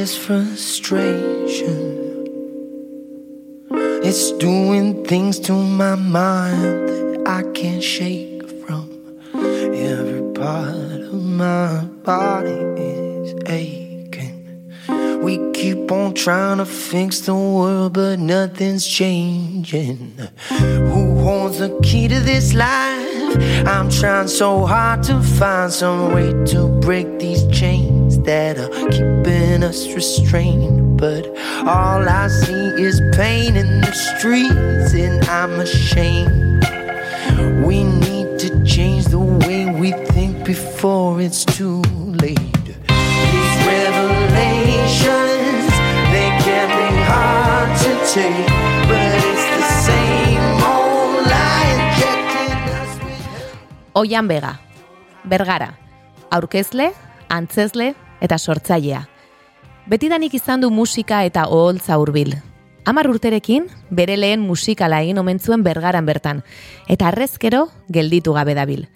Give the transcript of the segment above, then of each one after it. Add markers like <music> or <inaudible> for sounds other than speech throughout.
this frustration. It's doing things to my mind that I can't shake from. Every part of my body is aching. We keep on trying to fix the world, but nothing's changing. Who holds the key to this life? I'm trying so hard to find some way to break that are keeping us restrained. But all I see is pain in the streets, and I'm ashamed. We need to change the way we think before it's too late. These revelations, they can be hard to take, Bega, Bergara, aurkezle, antzezle eta sortzailea. Betidanik izan du musika eta oholtza hurbil. Hamar urterekin, bere lehen musikala egin omen zuen bergaran bertan, eta arrezkero gelditu gabe dabil.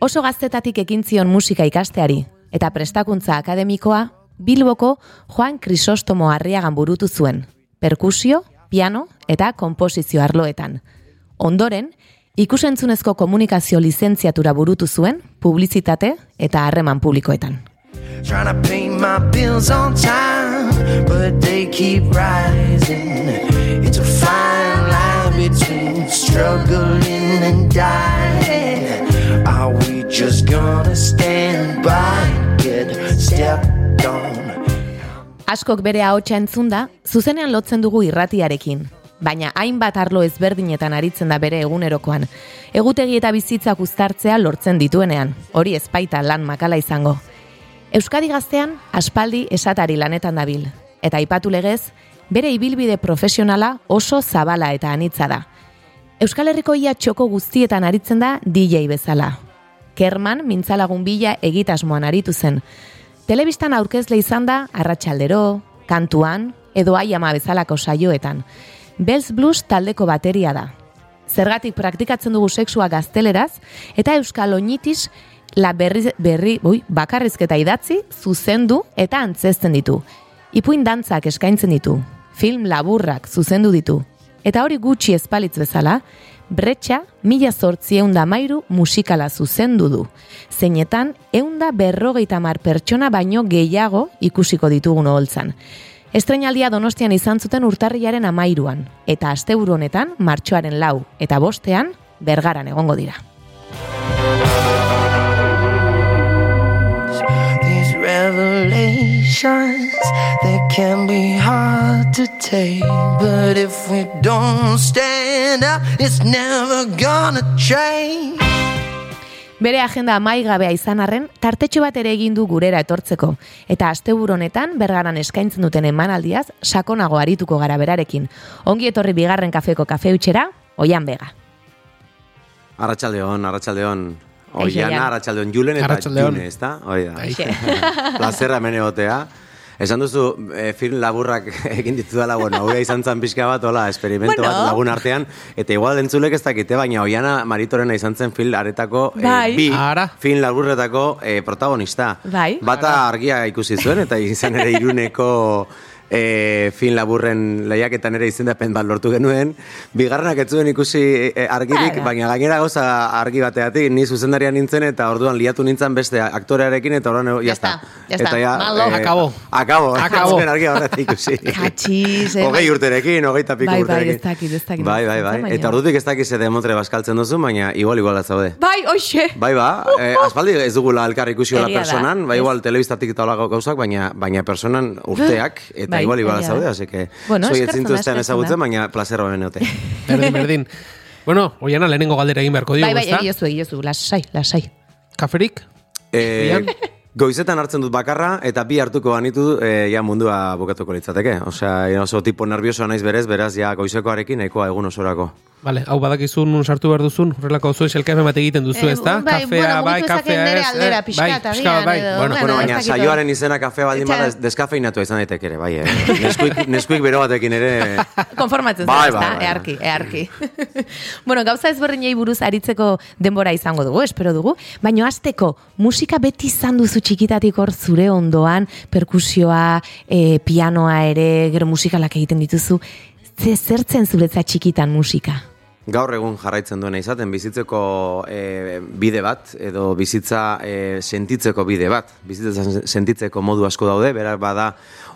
Oso gaztetatik ekin zion musika ikasteari, eta prestakuntza akademikoa Bilboko Juan Crisostomo Arriagan burutu zuen, perkusio, piano eta konposizio arloetan. Ondoren, ikusentzunezko komunikazio lizentziatura burutu zuen, publizitate eta harreman publikoetan. Trying to pay my bills on time, but they keep rising. It's a fine line between struggling and dying. Are we just gonna stand by and get stepped on? Askok bere ahotsa entzunda, zuzenean lotzen dugu irratiarekin. Baina hainbat arlo ezberdinetan aritzen da bere egunerokoan. Egutegi eta bizitzak uztartzea lortzen dituenean, hori ezpaita lan makala izango. Euskadi gaztean aspaldi esatari lanetan dabil. Eta aipatu legez, bere ibilbide profesionala oso zabala eta anitza da. Euskal Herriko ia txoko guztietan aritzen da DJ bezala. Kerman mintzalagun bila egitasmoan aritu zen. Telebistan aurkezle izan da arratsaldero, kantuan edo aiama bezalako saioetan. Bells Blues taldeko bateria da. Zergatik praktikatzen dugu sexua gazteleraz eta euskal oinitis la berri, berri ui, bakarrizketa idatzi, zuzendu eta antzezten ditu. Ipuin dantzak eskaintzen ditu, film laburrak zuzendu ditu. Eta hori gutxi espalitz bezala, Bretxa mila zortzi eunda mairu musikala zuzendu du. Zeinetan, eunda berrogeita mar pertsona baino gehiago ikusiko ditugun holtzan. Estrenaldia donostian izan zuten urtarriaren amairuan, eta asteburu honetan martxoaren lau, eta bostean bergaran egongo dira. Revelations, they can be hard to take. But if we don't stand up, it's never gonna change. Bere agenda amaigabea izan arren, tartetxo bat ere egin du gurera etortzeko, eta asteburu honetan bergaran eskaintzen duten emanaldiaz sakonago arituko gara berarekin. Ongi etorri bigarren kafeko kafe utxera, oian bega. Arratxaldeon, arratxaldeon. Jan. arratxaldeon julen eta Arratsaldeon. june, ezta? Hoi da. <laughs> Plazerra hemen egotea. Esan duzu, eh, film laburrak <laughs> egin ditudala, bueno, hau izan zan pixka bat, hola, esperimento Bueno. bat lagun artean, eta igual entzulek ez dakite, baina Oiana Maritorena izan zen film aretako, eh, Bai. bi Ara. film laburretako eh, protagonista. Bai. Bata argia ikusi zuen, eta izan ere iruneko eh, film laburren lehiaketan ere izendapen bat lortu genuen. Bigarrenak ez zuen ikusi eh, argirik, Ara. baina gainera gauza argi bateatik, ni zuzendaria nintzen eta orduan liatu nintzen beste aktorearekin eta orduan, ya Ya está. está, ya está. Eta ja, Malo. Akabo. Akabo, Akabo. <laughs> Zuen argia horretik ikusi. Katxiz, eh, Hogei bai. urterekin, hogeita piko Bai, bai, urterekin. ez dakit, ez dakit. Bai, bai, bai. Eta ordutik ez dakit ze demontre baskaltzen duzu, baina igual igual zaude. Bai, oixe! Bai ba, eh, aspaldi ez dugula elkar ikusi hola personan, bai igual telebistatik eta holako gauzak, baina baina personan urteak, eta Bai, igual igual zaude, así que Bueno, etzintu da, ez eskertzen ezagutzen, da. baina plazera hemen eote. <laughs> Berdin, berdin. bueno, oiana lehenengo galdera egin beharko diogu, Bai, bai, ezta? egiozu, egiozu, lasai, lasai. Kaferik? Eh, goizetan hartzen dut bakarra, eta bi hartuko banitu, eh, ja mundua bukatuko litzateke. Osea, oso tipo nerviosoa naiz berez, beraz, ja goizekoarekin nahikoa egun osorako. Vale, hau badakizun nun sartu behar duzun, horrelako zuen selkafe bat egiten duzu, Eh, ez da? bai, Kafea, bueno, bai, kafea ez, aldera eh, pixka bai, pixka bai, bueno, bueno, baina saioaren izena kafea baldin bada Eta- des- deskafeinatu izan daiteke ere, bai, eh? Neskuik, <laughs> neskuik bero batekin ere... Konformatzen Bai, bai, ezta? bai, bai. Earki, earki. <laughs> bueno, gauza ezberdinei buruz aritzeko denbora izango dugu, espero dugu, baina hasteko musika beti izan duzu txikitatik hor zure ondoan, perkusioa, e, pianoa ere, gero musikalak egiten dituzu, ze zertzen zuretzat txikitan musika? Gaur egun jarraitzen duena izaten, bizitzeko e, bide bat, edo bizitza e, sentitzeko bide bat. Bizitza sentitzeko modu asko daude, berak bada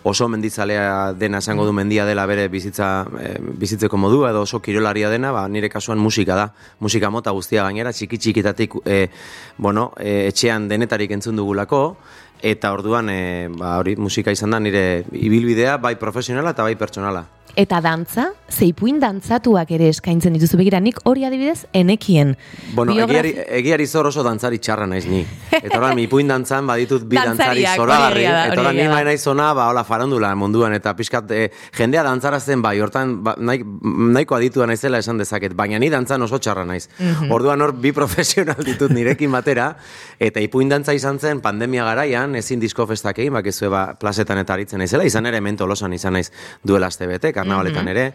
oso menditzalea dena esango du mendia dela bere bizitza e, bizitzeko modua, edo oso kirolaria dena, ba, nire kasuan musika da. Musika mota guztia gainera, txiki txikitatik e, bueno, e, etxean denetarik entzun dugulako, eta orduan e, ba, hori musika izan da nire ibilbidea, bai profesionala eta bai pertsonala. Eta dantza, zeipuin dantzatuak ere eskaintzen dituzu begira, nik hori adibidez enekien. Bueno, Biografi- egiari, egiari zor oso dantzari txarra naiz ni. Eta horan, mi puin dantzan baditut bi dantzari zoragarri. hori egia da, Eta hori horan, ni egia da. bai naiz ona, ba, hola, farandula munduan. Eta pixkat, eh, jendea dantzarazten bai, hortan, ba, nahi, nahiko aditua naizela esan dezaket. Baina ni dantzan oso txarra naiz. Mhm. Orduan hor, bi <laughs> profesional ditut nirekin batera. Eta ipuin dantza izan zen pandemia garaian, ezin disko festak egin, bakezue ba, plazetan eta aritzen naizela. Izan ere, hemen tolosan izan naiz duela karnabaletan ere.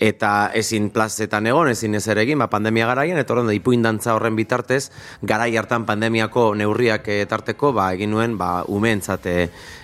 Eta ezin plazetan egon, ezin ezer egin, ba, pandemia garaian, eta horren da ipuin dantza horren bitartez, garai hartan pandemiako neurriak eh, tarteko, ba, egin nuen, ba, umeentzat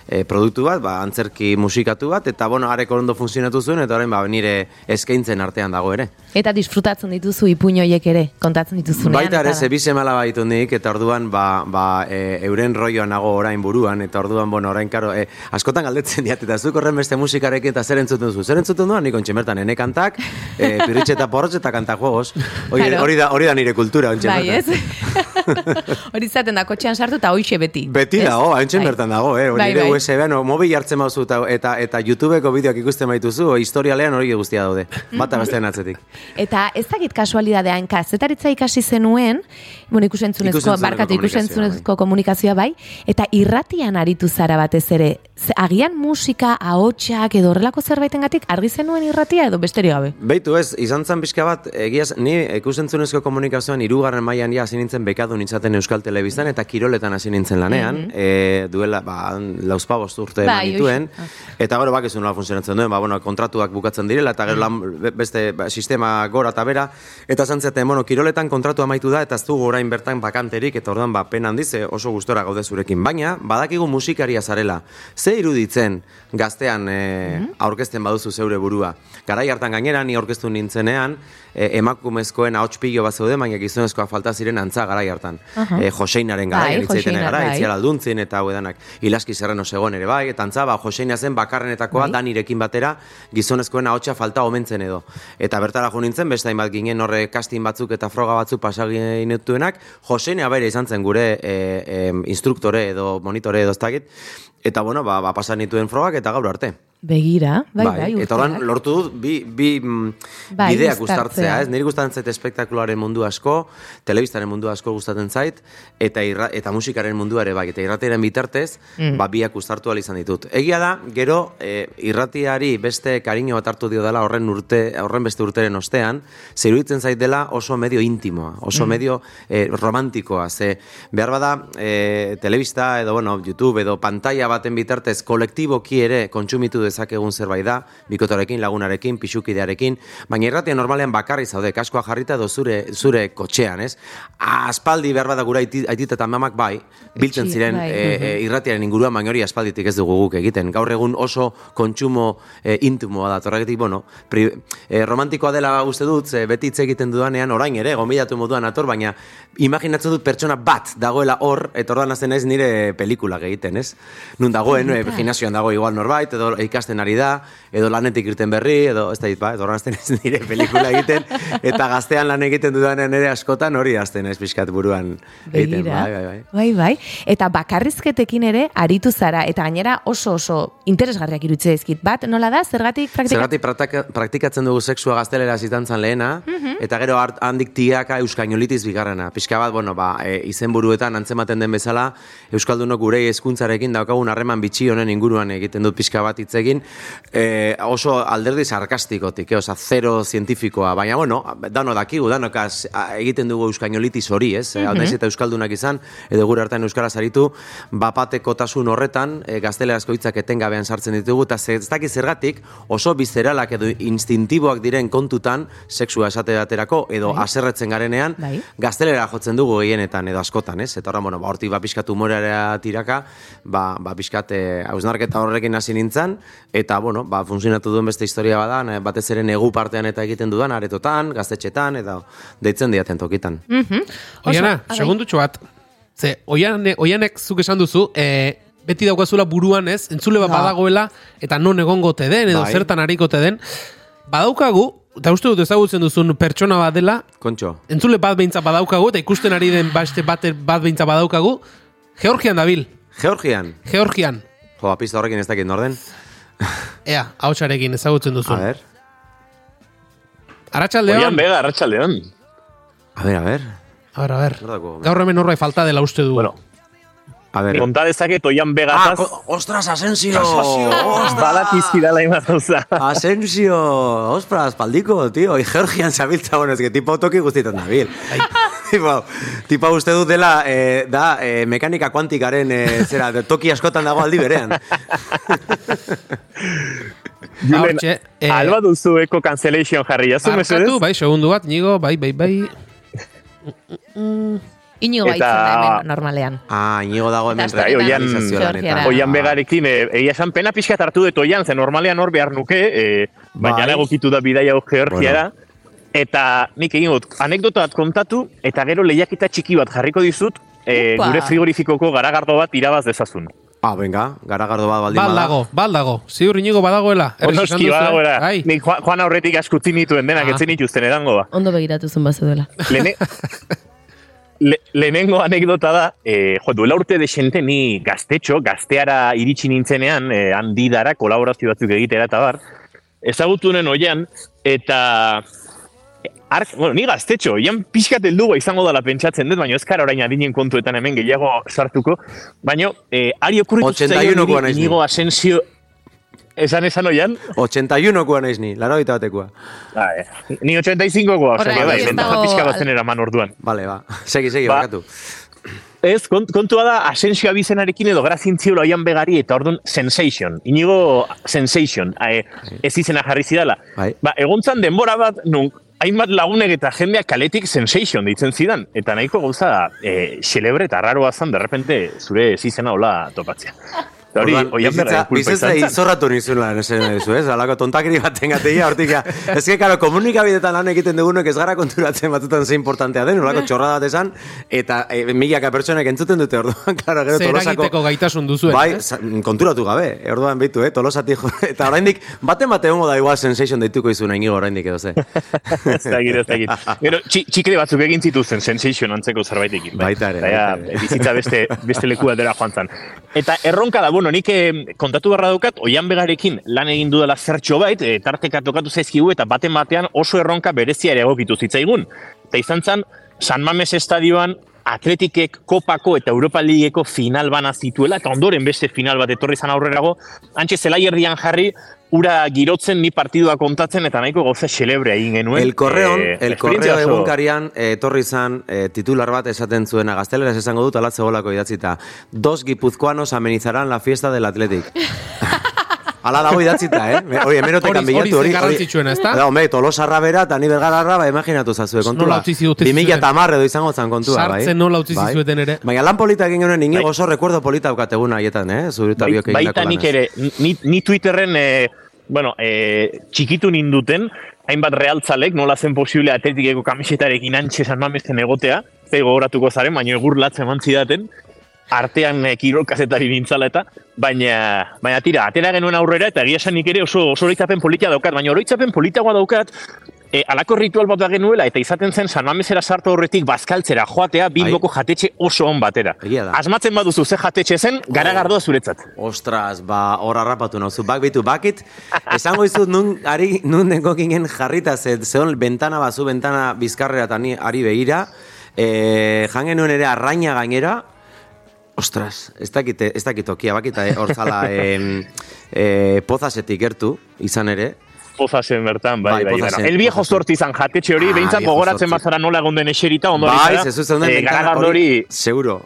eh, produktu bat, ba, antzerki musikatu bat, eta bueno, areko ondo funtzionatu zuen, eta orain ba, nire eskaintzen artean dago ere. Eta disfrutatzen dituzu ipuin horiek ere, kontatzen dituzunean. Baita ere, eta- ze bize mala baitu nik, eta orduan, ba, ba, e, euren roioan nago orain buruan, eta orduan, bueno, orain, karo, e, askotan galdetzen diat, eta zuk horren beste musikarekin, eta zer entzuten duzu? Zer entzuten duan, nik ontsi bertan, ene kantak, e, pirritxe eta porrotxe eta kanta juegos. Hori, Claro. hori, da, hori da nire kultura, ontsi Bai, ez? <laughs> Hori izaten da kotxean sartu eta hoxe beti. Beti dago, haintzen Bai. bertan dago, eh? Hori Bai, bai. USB-an, o, mobil jartzen bauzu eta, eta, eta YouTubeko bideoak ikusten baituzu, historialean hori guztia daude. Bata <laughs> bestean atzetik. Eta ez dakit kasualidadean kazetaritza ikasi zenuen, bueno, ikusentzunezko, barkatu ikusentzunezko komunikazioa bai, eta irratian aritu zara batez ere. Ze- Agian musika, ahotsak edo horrelako zerbaitengatik argi zenuen irratia edo besterik gabe. Beitu ez, izan zen pixka bat, egiaz, ni ikusentzunezko komunikazioan irugarren mailan ja hasi nintzen bekadu nintzaten Euskal Telebistan eta kiroletan hasi nintzen lanean, e, duela, ba, lauzpabost urte Bai, eman nituen, hoxe. eta gero bakizu nola funtzionatzen duen, ba, bueno, kontratuak bukatzen direla, eta gero lan, be- beste ba, sistema gora eta bera, eta zantzaten, bueno, kiroletan kontratu amaitu da, eta ez dugu orain bertan bakanterik, eta orduan, ba, pena handiz, oso gustora gaude zurekin, baina, badakigu musikaria zarela, ze iruditzen gaztean e, aurkezten baduzu zeure burua. Garai hartan gainera, ni aurkeztu nintzenean, e, emakumezkoen ahots pilo bat zeude, baina gizonezkoa falta ziren antza garai hartan. Aha. E, Joseinaren Bai, garai, bai, Joseinar, gara, bai. itziar alduntzin eta hauedanak. Ilaski zerreno zegoen ere bai, eta antza, ba, Joseina zen bakarrenetakoa Bai. danirekin batera gizonezkoen ahotsa falta omentzen edo. Eta bertara jo nintzen, beste hainbat ginen horre casting batzuk eta froga batzuk pasaginetuenak, Joseina bere izan zen gure e, e, instruktore edo monitore edo ez eta bueno, ba, ba pasan nituen frogak eta gaur arte. Begira, bai, bai, eta oran urteak. lortu dut bi, bi mm, Bai, bideak uztartzea, ez? Niri gustatzen zait espektakuloaren mundu asko, telebistaren mundu asko gustatzen zait, eta irra, eta musikaren mundua ere bai, eta irratiaren bitartez, Mm. ba, biak ahal izan ditut. Egia da, gero, e, irratiari beste kariño bat hartu dio dela horren urte, horren beste urteren ostean, zeruditzen zait dela oso medio intimoa, oso Mm. medio eh, romantikoa, ze behar bada e, telebista edo, bueno, YouTube edo pantalla baten bitartez kolektiboki ere kontsumitu dezakegun zerbait da, bikotorekin, lagunarekin, pixukidearekin, baina irratia normalean bakarri zaude, kaskoa jarrita edo zure, zure kotxean, ez? Aspaldi behar bada gura aiti- aitita eta mamak bai, biltzen ziren bai. e, e, irratiaren inguruan, baina hori aspalditik ez dugu guk egiten. Gaur egun oso kontsumo e, intimoa da, torregetik, bueno, pri, e, romantikoa dela uste dut, ze beti hitz egiten dudanean, orain ere, gonbidatu moduan ator, baina imaginatzen dut pertsona bat dagoela hor, eta ordan hasten naiz nire pelikula egiten, ez? Nun dagoen, e, gimnasioan dago igual norbait, edo ikasten ari da, edo lanetik irten berri, edo ez da ba, edo hasten naiz nire pelikula egiten, <laughs> eta gaztean lan egiten dudanean ere askotan hori hasten naiz pixkat buruan egiten, Begira. bai, bai, bai. bai, bai. Eta bakarrizketekin ere aritu zara, eta gainera oso oso interesgarriak irutze ezkit. Bat, nola da, zergatik praktika... Zergatik praktikatzen dugu sexua gaztelera zitantzan lehena, eta gero handik tiaka euskainolitiz bigarrena. Pixka bat, bueno, ba, e, izenburuetan antzematen den bezala, Euskaldunok gure hezkuntzarekin daukagun harreman bitxi honen inguruan egiten dut pixka bat hitz egin, egin, eh, oso alderdi sarkastikotik, eh, oza, zero zientifikoa, baina, bueno, dano dakigu, danokaz egiten dugu euskainolitis hori, ez? Mm -hmm. eta euskaldunak izan, edo gure hartan euskaraz aritu, bapatekotasun horretan, e, gaztelerazko hitzak etengabean sartzen ditugu, eta ez dakiz zergatik, oso bizeralak edo instintiboak diren kontutan, sexua esate baterako, edo Bai. aserretzen garenean, Bai. gaztelera jotzen dugu gehienetan edo askotan, ez? Eta horren, bueno, ba, hortik ba, pixkat humorera tiraka, ba, ba pixkat hausnarketa horrekin hasi nintzen, eta, bueno, ba, funtzionatu duen beste historia badan, eh, batez ere negu partean eta egiten dudan, aretotan, gaztetxetan, eta deitzen diaten tokitan. Oiana, Oso, segundutxo bat. Ze, oiane, oianek zuk esan duzu, e, beti daukazula buruan ez, entzule bat badagoela, eta non egongote den, edo Bai. zertan harikote den. Badaukagu, eta uste dut ezagutzen duzun pertsona bat dela, Kontxo, entzule bat behintzat badaukagu, eta ikusten ari den baste bat, bat behintzat badaukagu, Georgian dabil, Georgian, Georgian. jo, apizta horrekin ez dakit norden, Ea, hautsarekin ezagutzen a duzun. ver, Arratxaldeon. Oian bega, arratsaldeon. a ver, a ver, A ver, a dago? Gaur hemen horrai falta dela uste du. Bueno, a. konta dezaket oian Ah, begataz, ko- ostras, Asensio! Ostras! badakizkidala ima gauza. Asensio, ostras, paldiko, tío, y Georgian zabiltza, bueno, es que tipo toki guztietan dabil. <laughs> tipo, tipo uste dut dela, eh, da, eh, mekanika kuantikaren, eh, zera, de toki askotan dago aldi berean. <laughs> Julen, Hortxe, eh, alba duzu eko cancellation jarri, jazu mesedez? Barkatu, bai, segundu bat, nigo, bai, bai, bai. <laughs> Inigo Eta- hemen normalean. Ah, inigo dago hemen Eta. Georgiara. Oian begarekin, eh, egia esan pena pixka hartu dut oian, ze normalean hor behar nuke, eh, baina Bai. egokitu da bidaia hau Georgiara. Eta nik egin dut, anekdota bat kontatu, eta gero lehiaketa txiki bat jarriko dizut, Upa. gure frigorifikoko garagardo bat irabaz dezazun. Ah, venga, garagardo bat baldin Bal bada. dago, bal dago. Ziur inigo badagoela. Onoski duzu, eh? badagoela, Bai. nik joan, joan aurretik askutzi nituen denak, Ah. etzen ituzten edango ba. Ondo begiratu zuen bazeudela. Lene, <laughs> le, lehenengo anekdota da, eh, jo, duela urte desente ni gaztetxo, gazteara iritsi nintzenean, eh, handidara, kolaborazio batzuk egitera eta bar, ezagutunen oian, eta Ark, bueno, ni gaztetxo, oian pixkat heldu izango dela pentsatzen dut, baina ez kara orain adinen kontuetan hemen gehiago sartuko, baina eh, ari okurritu 81koa naiz ni. Inigo Asensio, esan esan oian, 81koa naiz ni, laro batekoa. ah, eh, ni 85koa, Horregatik osea, bai, dago- pixka batzen eraman orduan. Vale, ba. Segi, segi, Ba. barkatu. Ez, kont, kontua da Asensio abizenarekin edo grazintziola oian begari eta orduan Sensation. Inigo Sensation, eh, ez izena jarri zidala. Bai. Ba, egontzan denbora bat, nun, hainbat lagunek eta jendeak kaletik Sensation deitzen zidan. Eta nahiko gauza da, eh, xelebre eta raroa zan, de repente zure ez izena hola topatzea. Eta hori, oian begari kulpa bizitza izan zan. izorratu nizun lan esan duzu, ez? Alako tontakiri baten gateia, hortik, ja. Ez que, karo, komunikabidetan lan egiten dugunok ez gara konturatzen batzutan ze importantea den, olako txorra bat esan, eta e, milaka pertsonek entzuten dute, orduan, <laughs> karo, gero Zer tolosako... egiteko gaitasun duzuen. Bai, eh? konturatu gabe, orduan behitu, eh, tolosatik, jo- <laughs> eta oraindik, baten bate hongo da igual sensation deituko izuna inigo oraindik edo ze. ez dakit, ez dakit. Gero, txi, txikre batzuk egin zituzten Sensation antzeko zerbaitekin. bai. Baita ere, bizitza beste, beste leku batera joan zan. Eta erronka da, bueno, nik eh, kontatu beharra daukat, oian begarekin lan egin dudala zertxo bait, e, tarteka tokatu zaizkigu eta baten batean oso erronka berezia ere egokitu zitzaigun. Eta izan zan, San Mames estadioan Atletikek kopako eta Europa Ligeko final bana zituela, eta ondoren beste final bat etorri zan aurrerago, antxe erdian jarri, ura girotzen ni partidua kontatzen eta nahiko gauza xelebre egin genuen. El Correon, Eh, el Correo oso- egunkarian eh, etorri zan eh, titular bat esaten zuena gazteleraz esango dut alatze golako idatzita. Dos gipuzkoanos amenizarán la fiesta del Athletic. <laughs> Ala dago idatzita, eh? Hori, hemerotekan Hori- hori bilatu, hori. zen garrantzitsuena, ezta? Da, hombre, tolosarra bera eta ni bergararra, ba, imaginatu zazue, kontua. Nola utzi zigute 2000 zuten? eta hamar edo izango zan kontua, bai. Sartzen nola utzi Bai. zizueten ere. Baina lan polita egin genuen, inigo Bai. oso recuerdo polita daukategun haietan, eh? Zurita Bai- biok egindako baita nik ere, ni, ni Twitterren, e, bueno, e, txikitu ninduten, hainbat realtzalek, nola zen posible atletikeko kamisetarekin antxe San Mamesten egotea, ze gogoratuko zaren, baina egur latzen eman zidaten, artean e, kirol kazetari nintzala eta, baina, baina tira, atera genuen aurrera, eta egia esan nik ere oso, oso oroitzapen polita daukat, baina oroitzapen politagoa daukat, E, alako ritual bat da genuela, eta izaten zen San Mamesera sartu horretik bazkaltzera joatea Bilboko jatetxe oso on batera. Asmatzen baduzu ze jatetxe zen, garagardoa zuretzat. Ostras, ba, hor harrapatu nauzu. Bak bitu, bakit, esango izut nun, ari, nun dengo ginen jarrita, ze, zeon bentana bazu, bentana bizkarrera eta ni ari begira, e, jan genuen ere arraina gainera, Ostras, ez dakit, ez dakit tokia, bakita, eh, hor zala, em, eh, pozasetik gertu, izan ere, Pozasen bertan, bai, Bai, bai. Bueno. El viejo zortzi izan jatetxe hori, Ah, behintzat gogoratzen bazara nola egon den eserita, ondo bai, zezu zeuden eh, bentana garagardori, seguro.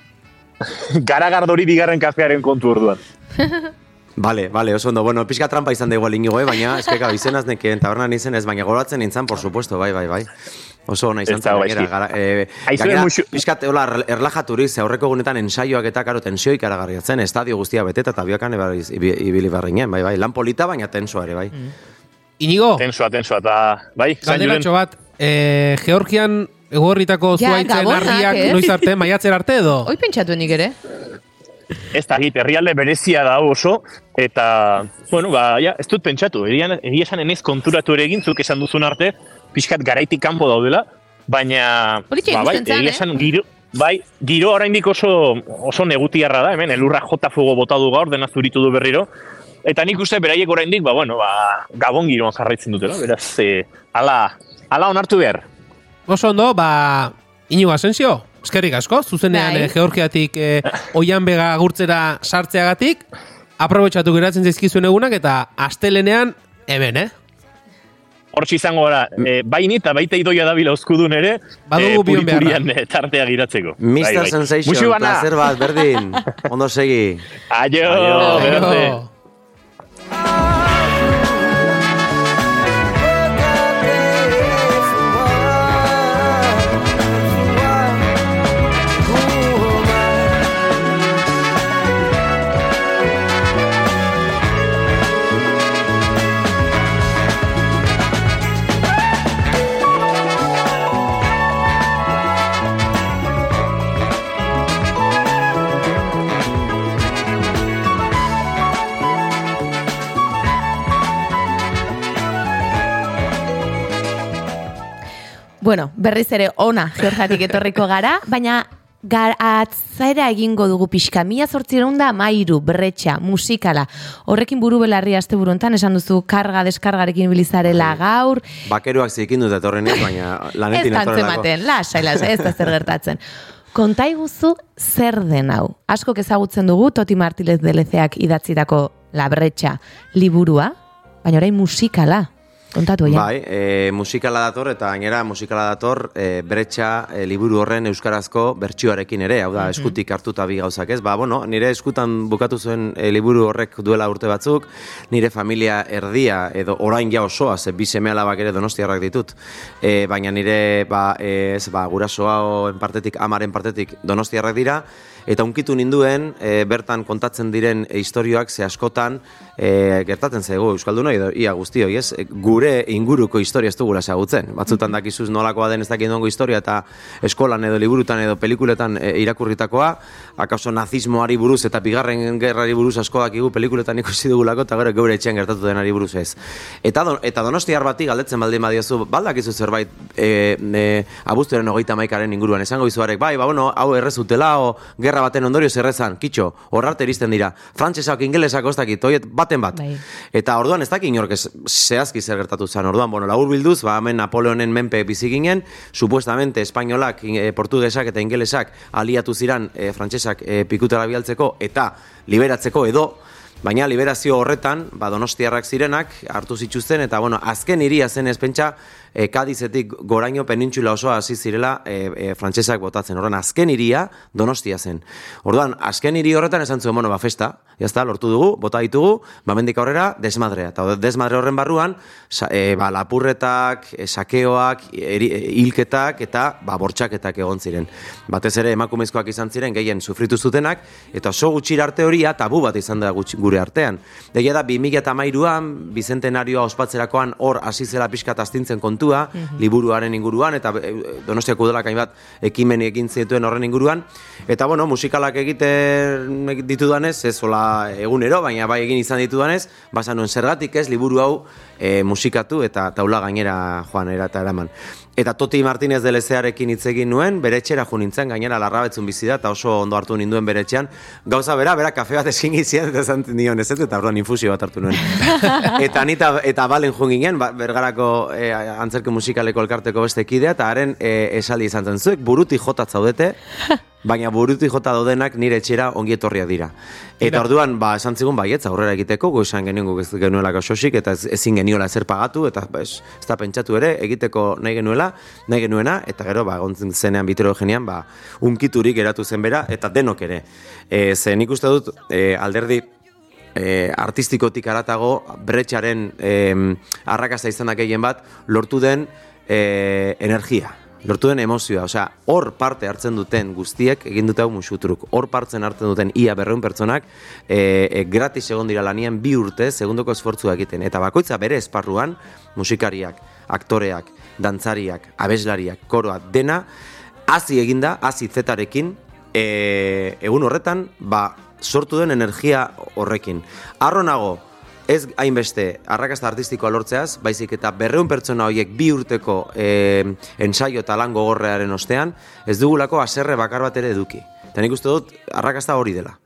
<laughs> garagardori bigarren kafearen kontu orduan. <laughs> Vale, vale, oso ondo. Bueno, pixka trampa izan da igual inigo, eh? baina eskeka izenaz nekien tabernan izen ez, baina goratzen nintzen, por supuesto, bai, bai, bai. Oso ona izan zen, gainera, gara, eh, Aizue gainera, musu- pixkat, hola, erl- erlajaturiz, ze aurreko gunetan ensaioak eta karo tensio ikaragarriatzen, estadio guztia beteta eta biokan ibi- ibili barrinen, bai, bai, lan polita, baina tensoa ere, bai. Inigo, Tensoa, tensoa, eta, bai, zan galderatxo bat, eh, Georgian egorritako Ja, zuaitzen harriak eh? noiz arte, maiatzer arte edo? Hoi pentsatu nik ere. ez da git, herrialde berezia da oso, eta, bueno, ba, ja, ez dut pentsatu, egia esan enez konturatu ere egin, zuk esan duzun arte, pixkat garaitik kanpo daudela, baina, ba, bai, egia eh? esan, giro, bai, giro oraindik oso, oso negutiarra da, hemen, elurra jota fuego bota du gaur, dena zuritu du berriro, eta nik uste beraiek oraindik, ba, bueno, ba, gabon giroan jarraitzen dutela, beraz, e, ala, ala onartu behar. Oso ondo, ba, Inigo Asensio, eskerrik asko, zuzenean Bai. eh, Georgiatik eh, oian bega agurtzera sartzeagatik, aprobetxatu geratzen zaizkizuen egunak eta astelenean, hemen, eh? Hortxe izango gara, e, baini eta baita idoia dabila oskudun ere, Badugu bion beharra. puripurian e, tartea giratzeko. Mr. Bai, bai. Sensation, bana! placer bat, berdin, <laughs> ondo segi. Aio, Aio. Aio. Bueno, berriz ere ona Georgiatik etorriko gara, baina gar, atzaera egingo dugu pixka. Mila zortzireun da mairu, berretxa, musikala. Horrekin buru belarri aste buruntan, esan duzu karga deskargarekin bilizarela gaur. Bakeruak zikin dut etorren ez, baina Ez lanetin etorrelako. tantzematen, lasai, lasai, ez da zer gertatzen. Konta iguzu zer den hau. Askok ezagutzen dugu Toti Martínez Delezeak idatzitako La Bretxa liburua, baina orain musikala. Kontatu oian. Bai, e, musikala dator eta gainera musikala dator e, bretxa e, liburu horren euskarazko bertsioarekin ere, hau da, eskutik hartuta bi gauzak ez. Ba, bueno, nire eskutan bukatu zuen e, liburu horrek duela urte batzuk, nire familia erdia edo orain ja osoa, ze bi seme alabak ere donostiarrak ditut, e, baina nire ba, ez, ba, gurasoa partetik, amaren partetik donostiarrak dira, eta unkitu ninduen e, bertan kontatzen diren istorioak ze askotan e, gertatzen zaigu euskaldunoi edo ia guztioi, ez? E, gure inguruko historia ez dugula ezagutzen. Batzutan dakizuz nolakoa den ez dakit nongo historia eta eskolan edo liburutan edo pelikuletan e, irakurritakoa, akaso nazismoari buruz eta bigarren gerrari buruz asko dakigu pelikuletan ikusi dugulako eta gero geure etxean gertatu denari buruz ez. Eta, don, eta donostiar bati galdetzen baldin badiozu, baldakizu zerbait e, e, abuztuaren hogeita maikaren inguruan, esango izuarek, bai, ba, bueno, hau errezutela, o gerra baten ondorioz errezan, kitxo, horrarte iristen dira, frantsesak, ingelesak, ez dakit, oiet, baten bat. Bai. Eta orduan ez dakit inork zehazki zer gertatu zen, orduan, bueno, labur bilduz, ba, hemen Napoleonen menpe bizi ginen, supuestamente espainolak, e, portugesak eta ingelesak aliatu ziran e, frantsesak e, pikutera bialtzeko eta liberatzeko edo, Baina liberazio horretan, ba, donostiarrak zirenak, hartu zituzten, eta bueno, azken iria zen ez pentsa, e, Kadizetik goraino penintxula osoa hasi zirela e, e, frantsesak botatzen. Orduan, azken iria donostia zen. Orduan, azken hiri horretan esan zuen, bueno, ba, festa, jazta, lortu dugu, bota ditugu, ba, mendik aurrera, desmadrea. Eta desmadre horren barruan, sa, e, ba, lapurretak, e, sakeoak, eri, hilketak, eta ba, bortxaketak egon ziren. Batez ere, emakumezkoak izan ziren, gehien sufritu zutenak, eta oso gutxira arte horia, tabu bat izan da gure artean. Egia da, 2008an, bizentenarioa ospatzerakoan hor hasi zela pixkat astintzen kontua, liburuaren inguruan, eta donostiako udalak hainbat ekimen egin zituen horren inguruan. Eta, bueno, musikalak egiten ditudanez, ez hola egunero, baina bai egin izan ditudanez, basan nuen zergatik ez liburu hau e, musikatu eta taula gainera joan era eta eraman. Eta Toti Martinez de Lezearekin hitz egin nuen, bere etxera jo nintzen, gainera larrabetzun bizi da, eta oso ondo hartu ninduen bere etxean. Gauza bera, bera kafe bat eskin izian, eta esan nion ez eta orduan infusio bat hartu nuen. <laughs> eta nita, eta balen jo ginen, ba, bergarako e, antzerke musikaleko elkarteko beste kidea, eta haren e, esaldi izan zen zuek, buruti jotat zaudete, <laughs> baina buruti jota daudenak nire etxera ongi etorriak dira. Eta Tira. orduan, ba, esan zigun, baietz, aurrera egiteko, go esan genuen genuela sosik, eta ez, ezin geniola zer pagatu, eta ba, ez, ez da pentsatu ere, egiteko nahi genuela, nahi genuena, eta gero, ba, gontzen zenean genian, ba, unkiturik geratu zen bera, eta denok ere. E, ze nik uste dut, e, alderdi, e, artistikotik aratago bretxaren e, arrakasta izanak gehien bat lortu den e, energia, lortu den emozioa, osea, hor parte hartzen duten guztiek egin dute hau musutruk. Hor partzen hartzen duten ia berreun pertsonak e, e, gratis egon dira lanian bi urte segundoko esfortzua egiten. Eta bakoitza bere esparruan, musikariak, aktoreak, dantzariak, abeslariak, koroa, dena, hasi eginda, hasi zetarekin, e, egun horretan, ba, sortu den energia horrekin. Arro nago, ez hainbeste arrakasta artistikoa lortzeaz, baizik eta berreun pertsona horiek bi urteko e, ensaio eta lan gogorrearen ostean, ez dugulako aserre bakar bat ere eduki. Eta nik uste dut, arrakasta hori dela.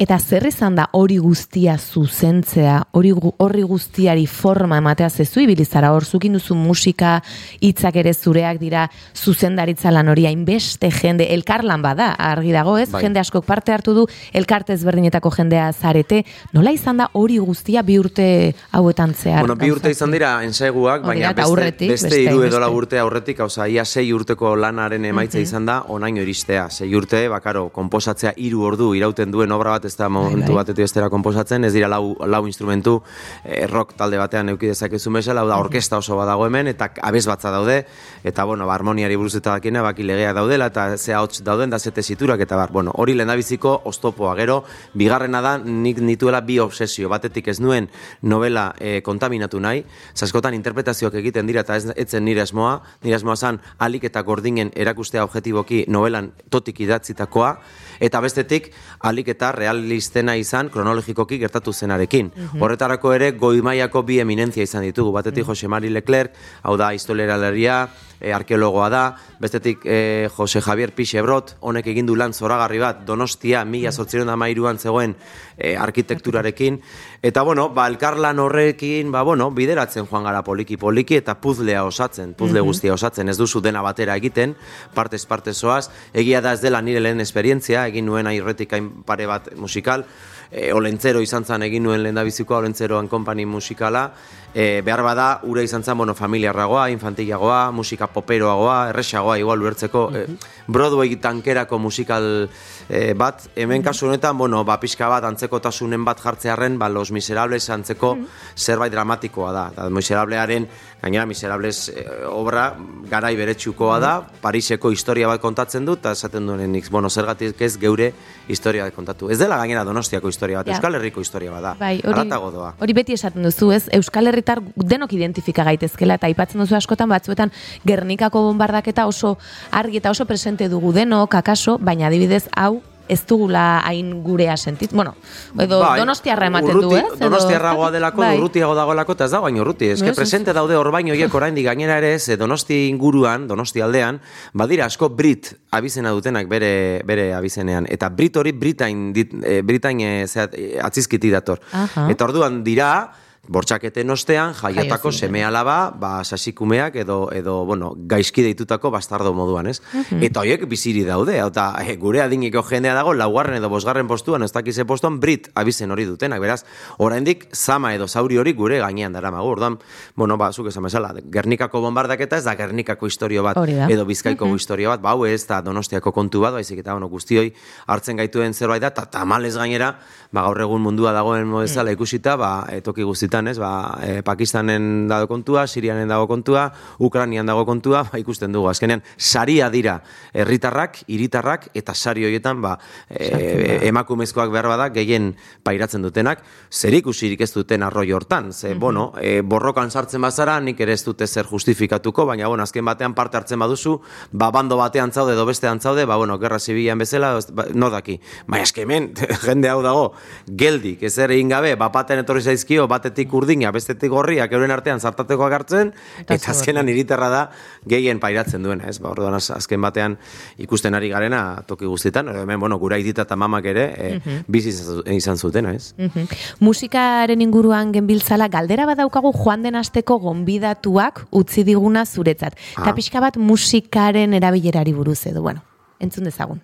Eta zer izan da hori guztia zuzentzea, hori horri guztiari forma ematea zezu ibilizara, hor zukin duzu musika, hitzak ere zureak dira, zuzendaritza lan hori hainbeste jende, elkarlan bada, argi dago ez, Bai. jende askok parte hartu du, elkarte ezberdinetako jendea zarete, nola izan da hori guztia bi urte hauetan zehar? Bueno, bi urte izan dira ensaiguak, baina beste, aurretik, beste beste hiru edo hainbeste. lau urte aurretik, hauza, ia sei urteko lanaren emaitza izan da, onaino iristea. Sei urte, bakaro, konposatzea hiru ordu irauten duen obra bat ez da momentu bai. batetik bestera konposatzen, ez dira lau, lau instrumentu, eh, rock talde batean euki dezakezun bezala, hau da, orkesta oso badago hemen, eta abez batza daude, eta, bueno, ba, harmoniari buruz eta dakina, baki legea daudela, eta ze hots dauden, da ze tesiturak, eta bar, bueno, hori lehendabiziko oztopoa, gero, bigarrena da, nik nituela bi obsesio, batetik ez nuen novela eh, kontaminatu nahi, zaskotan interpretazioak egiten dira, eta ez etzen nire asmoa, nire asmoa zan, alik eta gordinen erakustea objetiboki novelan totik idatzitakoa, eta bestetik, alik eta realistena izan kronologikoki gertatu zenarekin. Horretarako ere, goi mailako bi eminentzia izan ditugu, batetik Jose Mari Leclerc, hau da historialariaria, e, arkeologoa da, bestetik e, Jose Javier Pixebrot, honek egin du lan zoragarri bat, Donostia, mila sortziron da mairuan zegoen e, arkitekturarekin, eta bueno, ba, elkarlan horrekin, ba, bueno, bideratzen joan gara poliki-poliki, eta puzlea osatzen, puzle guztia osatzen, ez duzu dena batera egiten, partez partez zoaz, egia da ez dela nire lehen esperientzia, egin nuen airretik pare bat musikal, e, olentzero izan zen egin nuen lehen bizikoa olentzeroan kompani musikala, e, behar bada, ura izan zen, bueno, familiarragoa, infantilagoa, musika poperoagoa, erresagoa, igual ulertzeko, e, Broadway tankerako musikal e, bat, hemen kasu honetan, bueno, ba, pixka bat, antzekotasunen bat jartzearren, ba, Los Miserables antzeko zerbait dramatikoa da. Da, Miserablearen, gainera, Miserables e, obra garai beretsukoa da, Pariseko historia bat kontatzen du, eta esaten duen nik, bueno, zergatik ez geure historia kontatu. Ez dela gainera Donostiako historia bat, Ja. Euskal Herriko historia bat da. Bai, hori, doa. hori beti esaten duzu, ez? Euskal Herritar denok identifika gaitezkela eta aipatzen duzu askotan batzuetan Gernikako bombardaketa oso argi eta oso presente dugu denok, akaso, baina adibidez hau ez dugula hain gurea sentit. Bueno, edo Bai, donostiarra ematen du, urruti- ez? Donostiarragoa <laughs> delako, Bai. urrutiago dagoelako, eta ez dago baino urruti. Ez Ez, ez. presente daude orbain horiek oraindik gainera ere, ze donosti inguruan, donosti aldean, badira asko Brit abizena dutenak bere, bere abizenean. Eta Brit hori Britain, dit, e, Britain e, zeat, e, atzizkiti dator. Aha. Eta orduan dira, bortxaketen ostean, jaiotako seme alaba, ba, sasikumeak edo, edo, bueno, gaizki deitutako bastardo moduan, ez? Eta horiek biziri daude, eta e, gure adiniko jendea dago, laugarren edo bosgarren postuan, ez dakize postuan, Brit abizen hori dutenak, beraz, oraindik zama edo zauri hori gure gainean dara magu, orduan, bueno, ba, zuk esan bezala, Gernikako bombardaketa ez da Gernikako historio bat, edo Bizkaiko historio bat, ba, hau ez da Donostiako kontu bat, baizik eta, bueno, guztioi hartzen gaituen zerbait da, eta tamalez gainera, ba, gaur egun mundua dagoen modezala ikusita, ba, e, toki guztitan, ez, ba, e, Pakistanen dago kontua, Sirianen dago kontua, Ukranian dago kontua, ba, ikusten dugu. Azkenean, saria dira herritarrak, hiritarrak eta sari horietan, ba, e, emakumezkoak behar bada, gehien pairatzen dutenak, zer ikusirik ez duten arroi hortan. Ze, bueno, e, borrokan sartzen bazara, nik ere ez dute zer justifikatuko, baina, bueno, azken batean parte hartzen baduzu, ba, bando batean zaude edo bestean zaude, ba, bueno, gerra zibilan bezala, ez- ba, no daki. Baina, eske hemen, <laughs> jende hau dago, geldik, ez ere egin gabe, bapaten etorri zaizkio, batetik urdina, bestetik gorriak, euren artean zartatekoak hartzen, Eta azkenan iriterra da, gehien pairatzen duena, ez? Ba, orduan az- azken batean ikusten ari garena toki guztietan, hemen, bueno, gura aitita eta mamak ere, e, bizi izan- zutena, ez? Mhm. Musikaren inguruan genbiltzala galdera badaukagu joan den asteko gonbidatuak utzi diguna zuretzat. Eta Ah. pixka bat musikaren erabilerari buruz edo, bueno, entzun dezagun.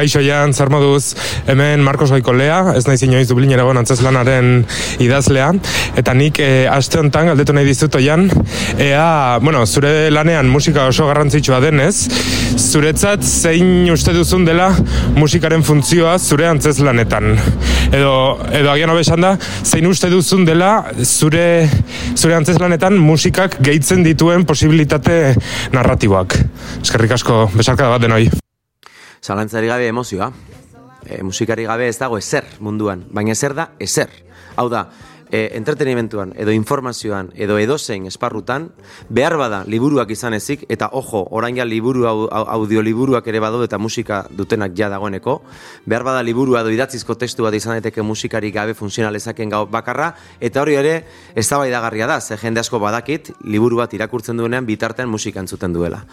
Kaixo Jan, zer moduz, hemen Marcos Goikolea, ez naiz inoiz Dublin eragon antzeslanaren idazlea, eta nik e, aste honetan galdetu nahi dizut Jan, ea, bueno, zure lanean musika oso garrantzitsua denez, zuretzat zein uste duzun dela musikaren funtzioa zure antzeslanetan. Edo, edo agian hobesan da, zein uste duzun dela zure, zure antzeslanetan musikak gehitzen dituen posibilitate narratiboak. Eskerrik asko, besarkada bat denoi. Zalantzari gabe emozioa. E, musikari gabe ez dago ezer munduan, baina ezer da ezer. Hau da, e, entretenimentuan, edo informazioan, edo edozein esparrutan, behar bada liburuak izan ezik, eta ojo, orain ja liburu, au- au- audioliburuak ere badu eta musika dutenak ja dagoeneko, behar bada liburua edo idatzizko testu bat izan daiteke musikari gabe funtzionalezaken gau bakarra, eta hori ere eztabaidagarria da, ze jende asko badakit, liburu bat irakurtzen duenean bitartean musika entzuten duela.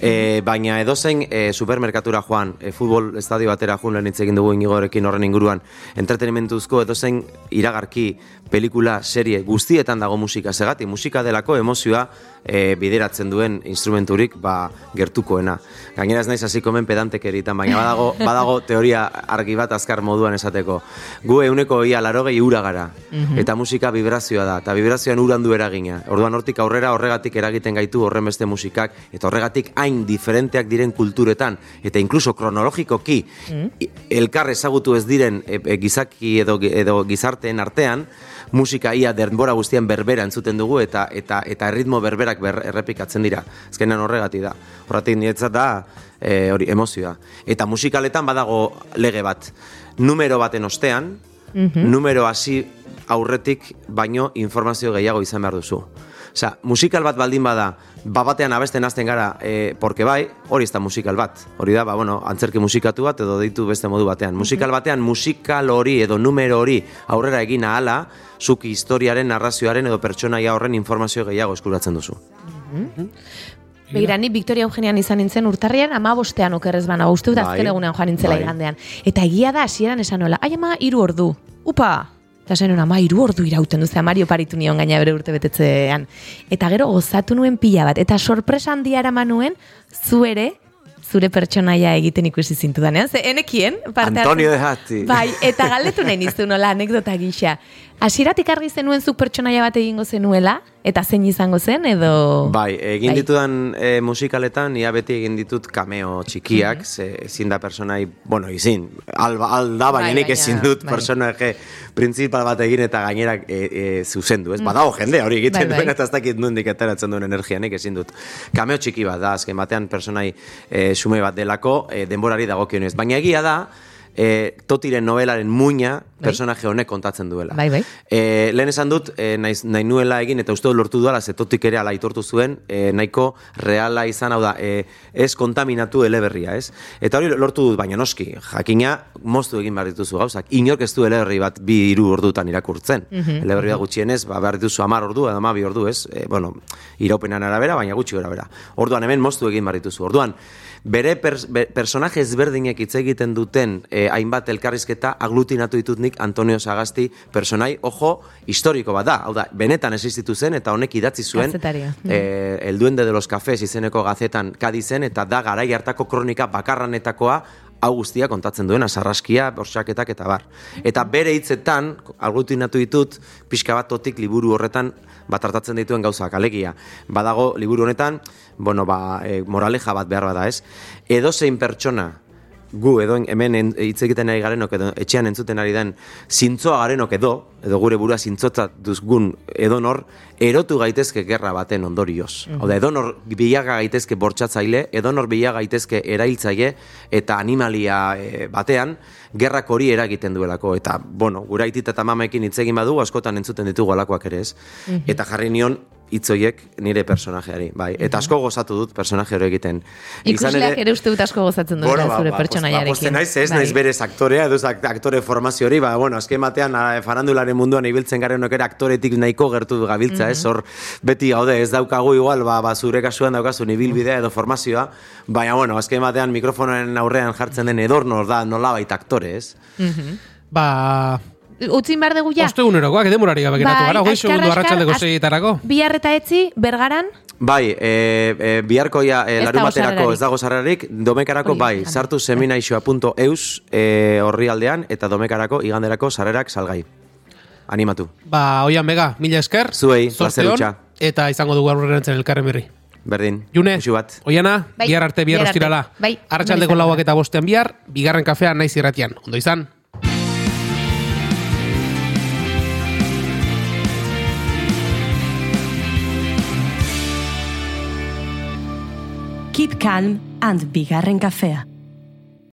E, baina edozein e, supermerkatura joan, e, futbol estadio batera joan lehen hitz egin dugu inigorekin horren inguruan, entretenimentuzko edozein iragarki, pelikula, serie, guztietan dago musika. Segati, musika delako emozioa e, bideratzen duen instrumenturik ba, gertukoena. Gainera ez naiz hasiko hemen pedantek eritan, baina badago, <laughs> badago teoria argi bat azkar moduan esateko. Gu euneko ia larogei ura gara, eta musika vibrazioa da, eta vibrazioan uran du eragina. Orduan hortik aurrera horregatik eragiten gaitu horren beste musikak, eta horregatik hain diferenteak diren kulturetan, eta inkluso kronologikoki i- elkar ezagutu ez diren e, e, gizaki edo, edo gizarteen artean, musika ia denbora guztian berbera entzuten dugu eta eta eta erritmo berberak ber, errepikatzen dira. Azkenean horregati da. Horratik niretzat da e, hori emozioa. Eta musikaletan badago lege bat. Numero baten ostean, numero hasi aurretik baino informazio gehiago izan behar duzu. Osea, musikal bat baldin bada, babatean abesten hasten gara, e, porque bai, hori ez da musikal bat. Hori da, ba, bueno, antzerki musikatu bat edo deitu beste modu batean. Musikal batean, musikal hori edo numero hori aurrera egin ahala, zuk historiaren, narrazioaren edo pertsonaia horren informazio gehiago eskuratzen duzu. Begira, ni Victoria Eugenian izan nintzen urtarrian ama bostean okerrez bana, uste dut Bai, azken egunean joan nintzela bai. igandean. Eta egia da, hasieran esan nola, ai ama, iru ordu, upa! Eta zen ama, iru ordu irauten du, ze Mario paritu nion gaina bere urte betetzean. Eta gero gozatu nuen pila bat, eta sorpresa handia eraman nuen, zu ere, zure pertsonaia egiten ikusi zintudanean, ze enekien, parte Antonio de Hati. Bai, eta galdetu nahi nizu nola anekdota gisa. Hasieratik argi zenuen zuk pertsonaia bat egingo zenuela, eta zein izango zen, edo... Bai, egin Bai. ditudan e, musikaletan, ia beti egin ditut cameo txikiak, ze ezin da personai, bueno, izin, alba, alda, baina Bai, nik baina, ezin dut bai. personaje principal bat egin eta gainerak e, e, zuzendu, ez? Badago jende hori egiten Bai, bai. duen, eta ez dakit nondik ateratzen duen energia, nik ezin dut. Cameo txiki bat da, azken batean personai e, xume bat delako, e, denborari dagokionez. Baina egia da, e, totiren novelaren muina personaje honek kontatzen duela. Bai, bai. E, lehen esan dut, e, naiz, nahi nuela egin, eta uste dut lortu duela, zetotik ere ala aitortu zuen, e, nahiko reala izan, hau da, e, ez kontaminatu eleberria, ez? Eta hori lortu dut, baina noski, jakina, moztu egin behar dituzu gauzak. Inork ez du eleberri bat bi hiru ordutan irakurtzen. Eleberria gutxienez, ba, behar dituzu amar ordu, edo amabi ordu, ez? E, bueno, iraupenan arabera, baina gutxi gara bera. Orduan hemen moztu egin behar dituzu. Orduan, bere pers, be, personaje ezberdinek hitz egiten duten eh, hainbat elkarrizketa aglutinatu ditut nik Antonio Sagasti personai, ojo, historiko bat da. Hau da, benetan existitu zen eta honek idatzi zuen eh, El Duende de los Cafés izeneko gazetan kadizen eta da garai hartako kronika bakarranetakoa hau guztia kontatzen duena, sarraskia, bortxaketak eta bar. Eta bere hitzetan, aglutinatu ditut, pixka bat totik liburu horretan bat hartatzen dituen gauzak, alegia. Badago liburu honetan, bueno, ba, e, moraleja bat behar bada ez. Edo zein pertsona, gu edo hemen en- hitz egiten ari garenok edo etxean entzuten ari den zintzoa garenok edo, edo gure burua zintzotzat duzgun edonor, erotu gaitezke gerra baten ondorioz. Hau da, edonor bilaga gaitezke bortxatzaile, edonor bilaga gaitezke erailtzaile eta animalia eh, batean, gerrak hori eragiten duelako. Eta, bueno, gure aitit eta mamekin hitz egin badu, askotan entzuten ditugu alakoak ere ez. Eta jarri nion hitzoiek nire personajeari, bai. Eta asko gozatu dut personaje hori egiten. Ikusleak ere uste dut asko gozatzen duela Bueno, zure ba, pertsonaiarekin. Ba, naiz, ez Bai. naiz berez aktorea, edo ez ak- aktore formazio hori, ba, bueno, azken batean farandularen munduan ibiltzen garen ere aktoretik nahiko gertu gabiltza, ez, hor beti gaude, ez daukagu igual, ba, ba zure kasuan daukazun ibilbidea edo formazioa, baina, bueno, azken batean mikrofonoen aurrean jartzen den edornor da nolabait aktore, ez? Ba, Utzin behar dugu ja? ostegunerokoak, demorari gabe geratu Bai, gara, hogei segundu az- seietarako. Bihar eta etzi, bergaran, Bai, e, e, biharko ja, e, Ez larun dago baterako sarrerarik. ez dago sarrerarik, domekarako bai, sartu seminaixoa.eus e, horri aldean, eta domekarako iganderako sarrerak salgai. Animatu. Ba, oian bega, mila esker. Zuei, zorte plazer on, hutsa. Eta izango dugu aurreratzen elkarren berri. Berdin. June, bat. oiana, Bai, bihar arte, bihar bihar ostirala. Bai, Arratxaldeko lauak eta bostean bihar, bigarren kafea naiz irratian. Ondo izan? Keep calm and bigarren kafea.